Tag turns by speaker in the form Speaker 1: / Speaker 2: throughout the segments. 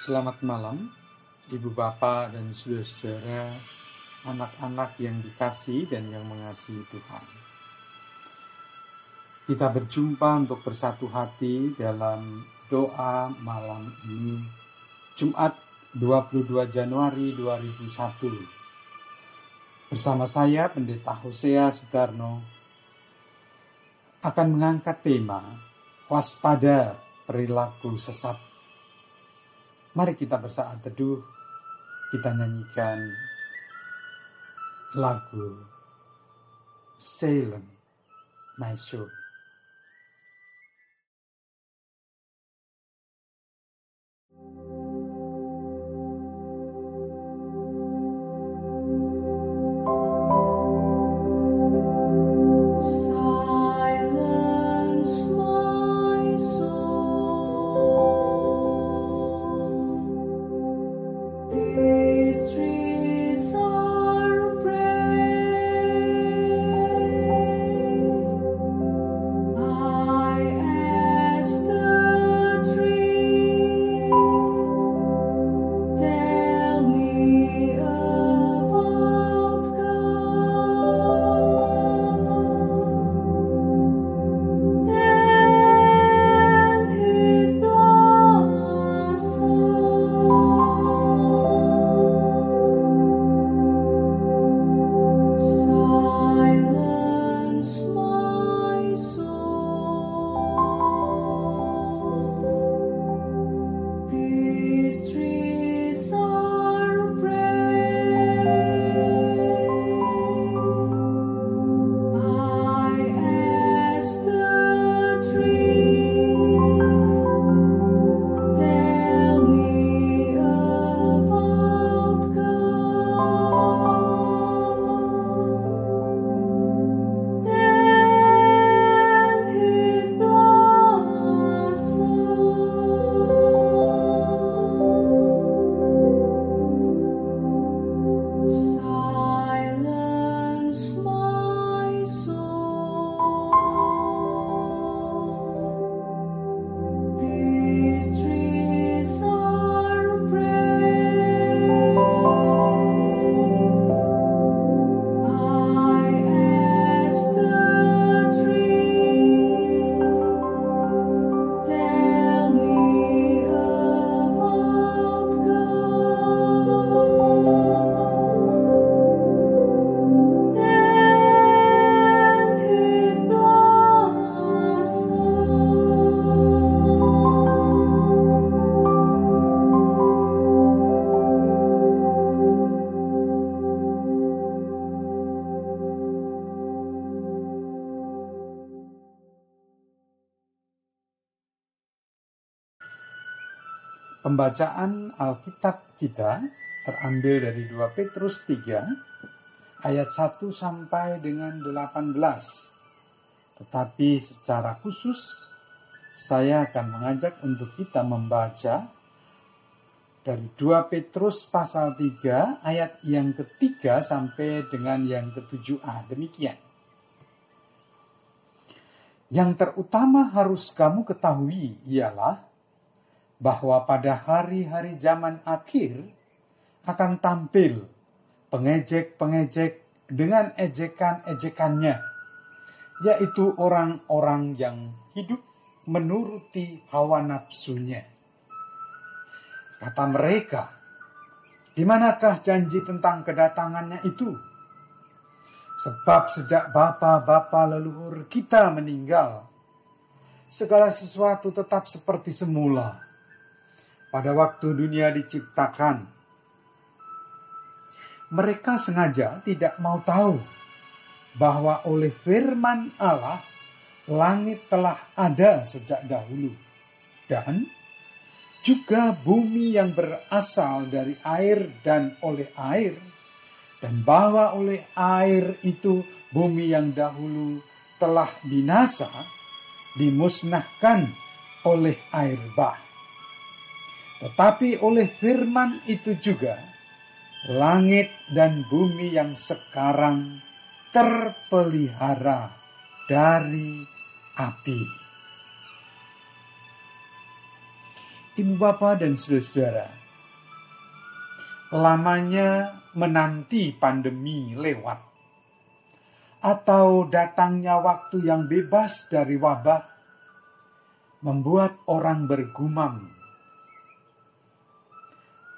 Speaker 1: Selamat malam, Ibu Bapak dan saudara-saudara, anak-anak yang dikasih dan yang mengasihi Tuhan. Kita berjumpa untuk bersatu hati dalam doa malam ini, Jumat 22 Januari 2001. Bersama saya, Pendeta Hosea Sudarno, akan mengangkat tema waspada perilaku sesat Mari kita bersaat teduh, kita nyanyikan lagu Salem, My Soul. Pembacaan Alkitab kita terambil dari 2 Petrus 3 ayat 1 sampai dengan 18. Tetapi secara khusus saya akan mengajak untuk kita membaca dari 2 Petrus pasal 3 ayat yang ketiga sampai dengan yang ketujuh A. Demikian. Yang terutama harus kamu ketahui ialah bahwa pada hari-hari zaman akhir akan tampil pengejek-pengejek dengan ejekan-ejekannya, yaitu orang-orang yang hidup menuruti hawa nafsunya. Kata mereka, di manakah janji tentang kedatangannya itu? Sebab sejak bapa-bapa leluhur kita meninggal, segala sesuatu tetap seperti semula pada waktu dunia diciptakan. Mereka sengaja tidak mau tahu bahwa oleh firman Allah langit telah ada sejak dahulu dan juga bumi yang berasal dari air dan oleh air dan bahwa oleh air itu bumi yang dahulu telah binasa dimusnahkan oleh air bah tetapi oleh firman itu juga, langit dan bumi yang sekarang terpelihara dari api. Ibu bapak dan saudara-saudara, lamanya menanti pandemi lewat atau datangnya waktu yang bebas dari wabah membuat orang bergumam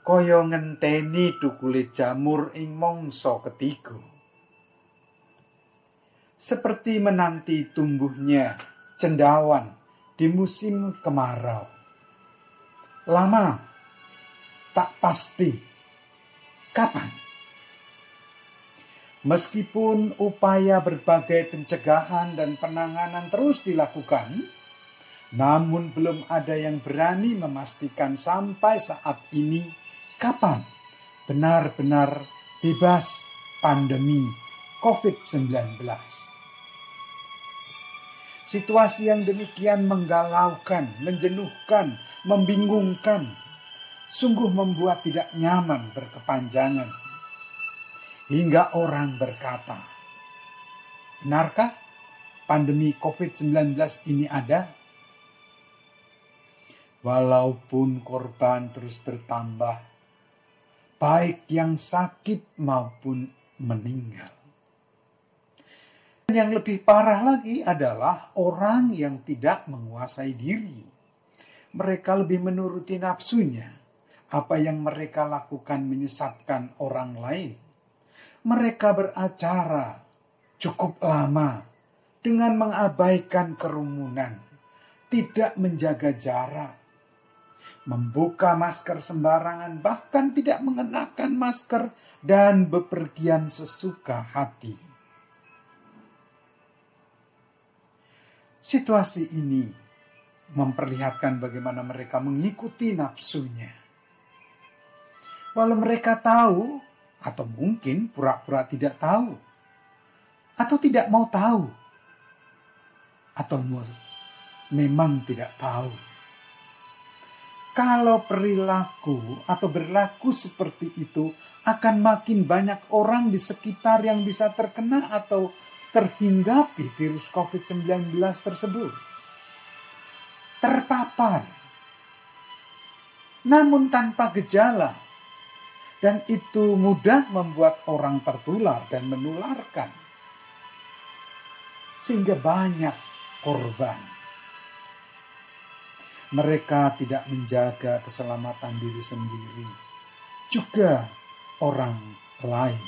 Speaker 1: kaya ngenteni tukule jamur ing mangsa ketiga. Seperti menanti tumbuhnya cendawan di musim kemarau. Lama tak pasti kapan. Meskipun upaya berbagai pencegahan dan penanganan terus dilakukan, namun belum ada yang berani memastikan sampai saat ini kapan benar-benar bebas pandemi COVID-19. Situasi yang demikian menggalaukan, menjenuhkan, membingungkan, sungguh membuat tidak nyaman berkepanjangan hingga orang berkata, "Benarkah pandemi COVID-19 ini ada?" Walaupun korban terus bertambah, baik yang sakit maupun meninggal. Yang lebih parah lagi adalah orang yang tidak menguasai diri. Mereka lebih menuruti nafsunya. Apa yang mereka lakukan menyesatkan orang lain mereka beracara cukup lama dengan mengabaikan kerumunan, tidak menjaga jarak, membuka masker sembarangan, bahkan tidak mengenakan masker dan bepergian sesuka hati. Situasi ini memperlihatkan bagaimana mereka mengikuti nafsunya. Walau mereka tahu atau mungkin pura-pura tidak tahu, atau tidak mau tahu, atau memang tidak tahu. Kalau perilaku atau berlaku seperti itu, akan makin banyak orang di sekitar yang bisa terkena atau terhinggapi virus COVID-19 tersebut. Terpapar, namun tanpa gejala dan itu mudah membuat orang tertular dan menularkan. Sehingga banyak korban. Mereka tidak menjaga keselamatan diri sendiri, juga orang lain.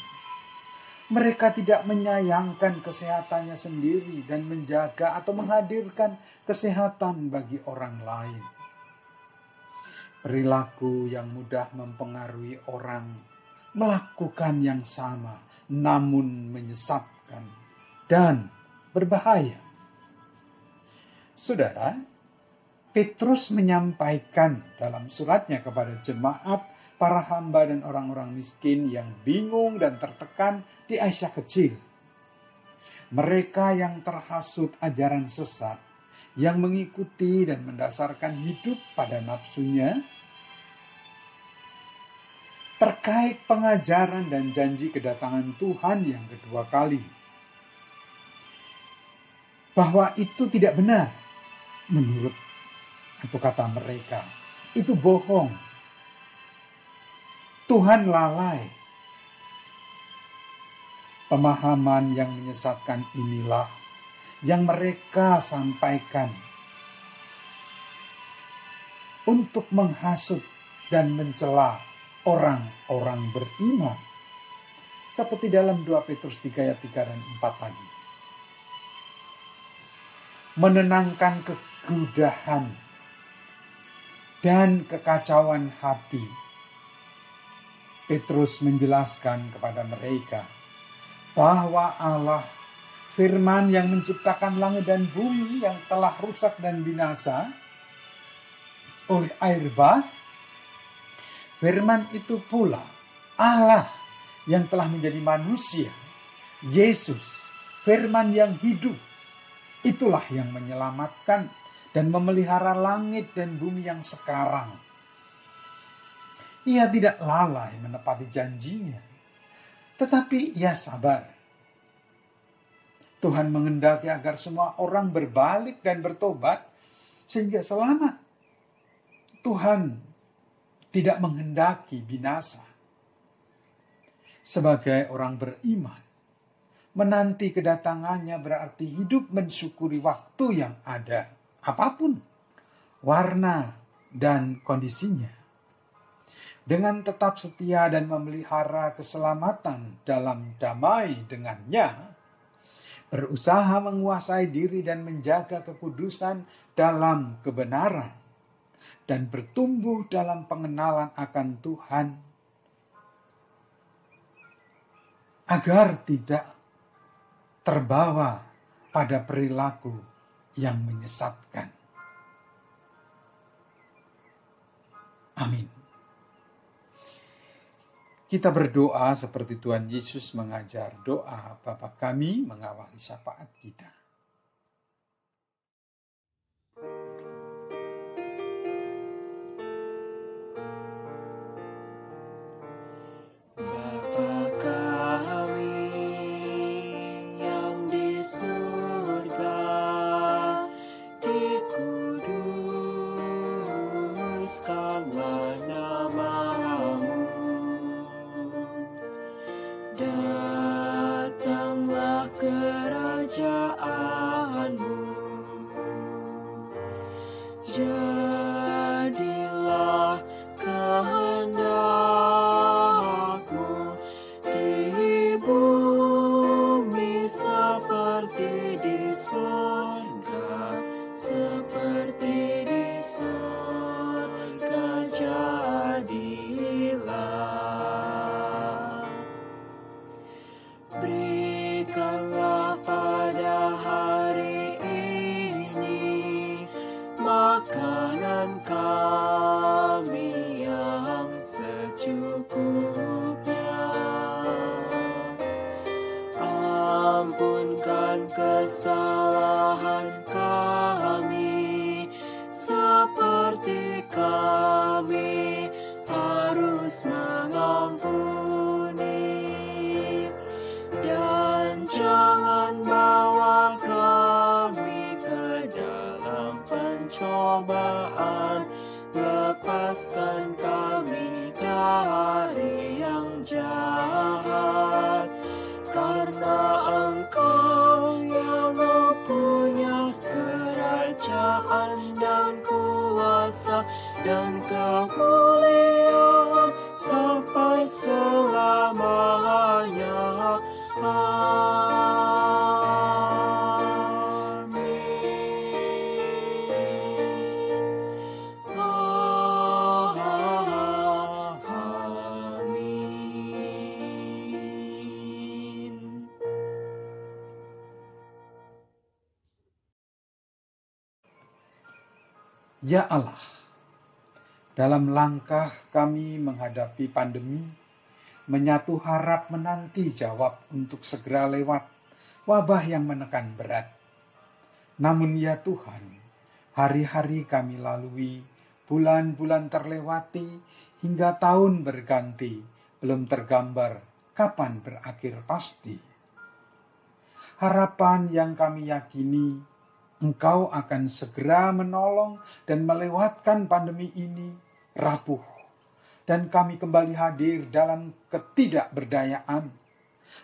Speaker 1: Mereka tidak menyayangkan kesehatannya sendiri dan menjaga atau menghadirkan kesehatan bagi orang lain perilaku yang mudah mempengaruhi orang melakukan yang sama, namun menyesatkan dan berbahaya. Saudara, Petrus menyampaikan dalam suratnya kepada jemaat para hamba dan orang-orang miskin yang bingung dan tertekan di Aisyah kecil. Mereka yang terhasut ajaran sesat, yang mengikuti dan mendasarkan hidup pada nafsunya, terkait pengajaran dan janji kedatangan Tuhan yang kedua kali. Bahwa itu tidak benar menurut atau kata mereka. Itu bohong. Tuhan lalai. Pemahaman yang menyesatkan inilah yang mereka sampaikan untuk menghasut dan mencela orang-orang beriman. Seperti dalam 2 Petrus 3 ayat 3 dan 4 tadi. Menenangkan kegudahan dan kekacauan hati. Petrus menjelaskan kepada mereka bahwa Allah firman yang menciptakan langit dan bumi yang telah rusak dan binasa oleh air bah Firman itu pula Allah yang telah menjadi manusia. Yesus, firman yang hidup. Itulah yang menyelamatkan dan memelihara langit dan bumi yang sekarang. Ia tidak lalai menepati janjinya. Tetapi ia sabar. Tuhan mengendaki agar semua orang berbalik dan bertobat sehingga selamat. Tuhan tidak menghendaki binasa. Sebagai orang beriman, menanti kedatangannya berarti hidup mensyukuri waktu yang ada, apa pun warna dan kondisinya. Dengan tetap setia dan memelihara keselamatan dalam damai dengannya, berusaha menguasai diri dan menjaga kekudusan dalam kebenaran, dan bertumbuh dalam pengenalan akan Tuhan, agar tidak terbawa pada perilaku yang menyesatkan. Amin. Kita berdoa seperti Tuhan Yesus mengajar doa Bapa kami mengawali syafaat kita.
Speaker 2: kesalahan
Speaker 1: Ya Allah, dalam langkah kami menghadapi pandemi, menyatu harap menanti jawab untuk segera lewat wabah yang menekan berat. Namun ya Tuhan, hari-hari kami lalui, bulan-bulan terlewati, hingga tahun berganti, belum tergambar kapan berakhir pasti. Harapan yang kami yakini Engkau akan segera menolong dan melewatkan pandemi ini rapuh. Dan kami kembali hadir dalam ketidakberdayaan.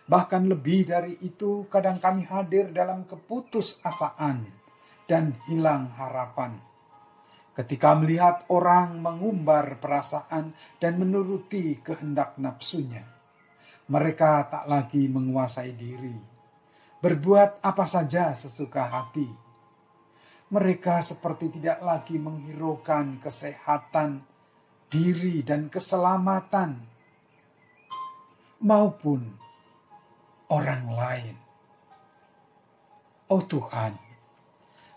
Speaker 1: Bahkan lebih dari itu, kadang kami hadir dalam keputusasaan dan hilang harapan. Ketika melihat orang mengumbar perasaan dan menuruti kehendak nafsunya, mereka tak lagi menguasai diri, berbuat apa saja sesuka hati mereka seperti tidak lagi menghiraukan kesehatan diri dan keselamatan maupun orang lain. Oh Tuhan,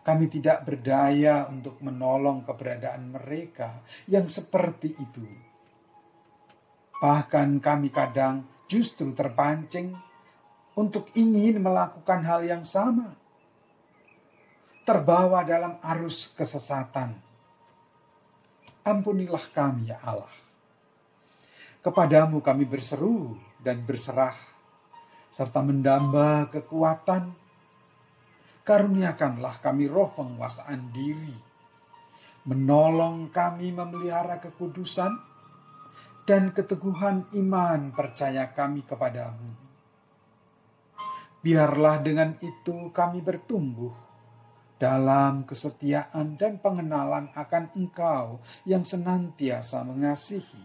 Speaker 1: kami tidak berdaya untuk menolong keberadaan mereka yang seperti itu. Bahkan kami kadang justru terpancing untuk ingin melakukan hal yang sama terbawa dalam arus kesesatan. Ampunilah kami ya Allah. Kepadamu kami berseru dan berserah, serta mendamba kekuatan. Karuniakanlah kami roh penguasaan diri, menolong kami memelihara kekudusan dan keteguhan iman percaya kami kepadamu. Biarlah dengan itu kami bertumbuh dalam kesetiaan dan pengenalan akan Engkau yang senantiasa mengasihi.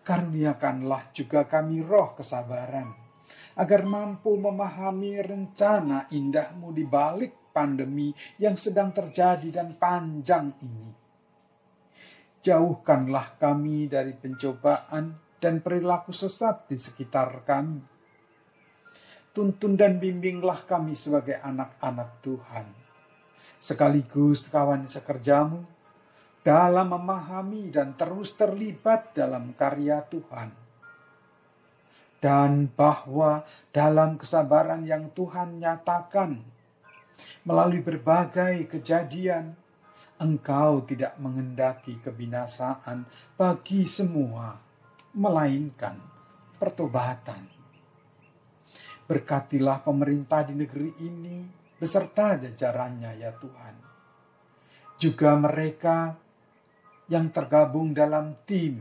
Speaker 1: Karuniakanlah juga kami roh kesabaran, agar mampu memahami rencana indahmu di balik pandemi yang sedang terjadi dan panjang ini. Jauhkanlah kami dari pencobaan dan perilaku sesat di sekitar kami. Tuntun dan bimbinglah kami sebagai anak-anak Tuhan. Sekaligus kawan sekerjamu dalam memahami dan terus terlibat dalam karya Tuhan. Dan bahwa dalam kesabaran yang Tuhan nyatakan melalui berbagai kejadian, engkau tidak mengendaki kebinasaan bagi semua, melainkan pertobatan. Berkatilah pemerintah di negeri ini beserta jajarannya ya Tuhan. Juga mereka yang tergabung dalam tim,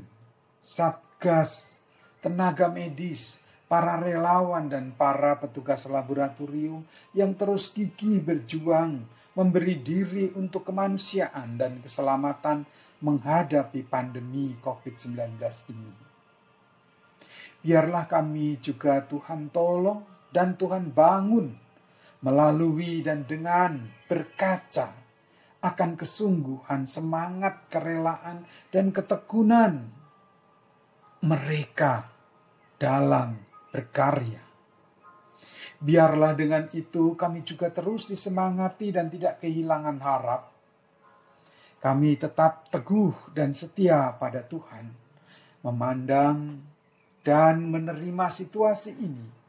Speaker 1: satgas, tenaga medis, para relawan dan para petugas laboratorium yang terus gigih berjuang memberi diri untuk kemanusiaan dan keselamatan menghadapi pandemi COVID-19 ini. Biarlah kami juga Tuhan tolong dan Tuhan bangun melalui dan dengan berkaca akan kesungguhan, semangat, kerelaan, dan ketekunan mereka dalam berkarya. Biarlah dengan itu kami juga terus disemangati dan tidak kehilangan harap. Kami tetap teguh dan setia pada Tuhan, memandang dan menerima situasi ini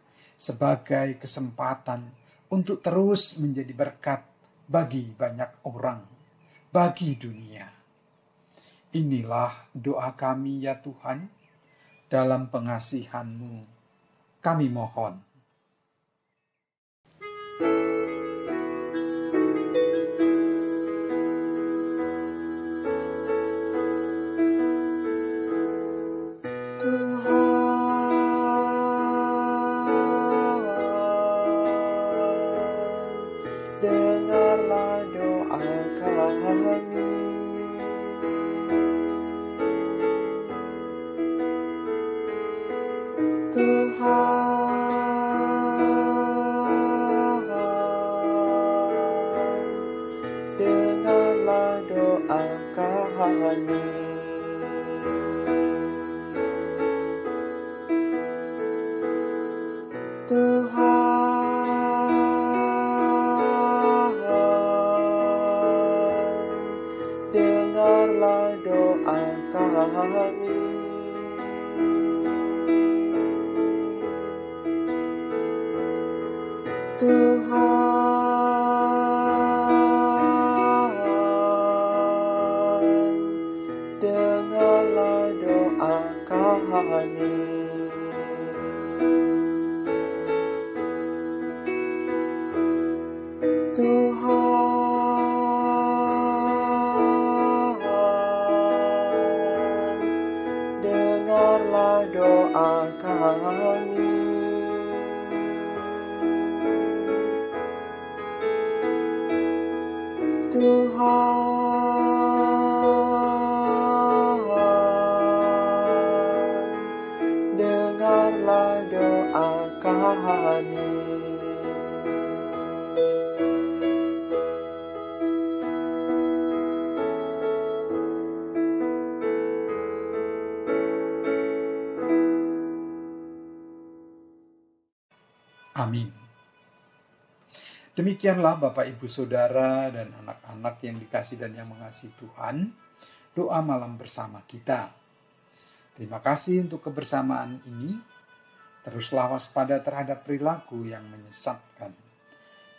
Speaker 1: sebagai kesempatan untuk terus menjadi berkat bagi banyak orang, bagi dunia. Inilah doa kami ya Tuhan, dalam pengasihan-Mu kami mohon. ang. thank you Amin. Demikianlah Bapak Ibu Saudara dan anak-anak yang dikasih dan yang mengasihi Tuhan, doa malam bersama kita. Terima kasih untuk kebersamaan ini. Teruslah waspada terhadap perilaku yang menyesatkan.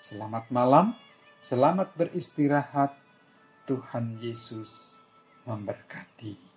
Speaker 1: Selamat malam, selamat beristirahat. Tuhan Yesus memberkati.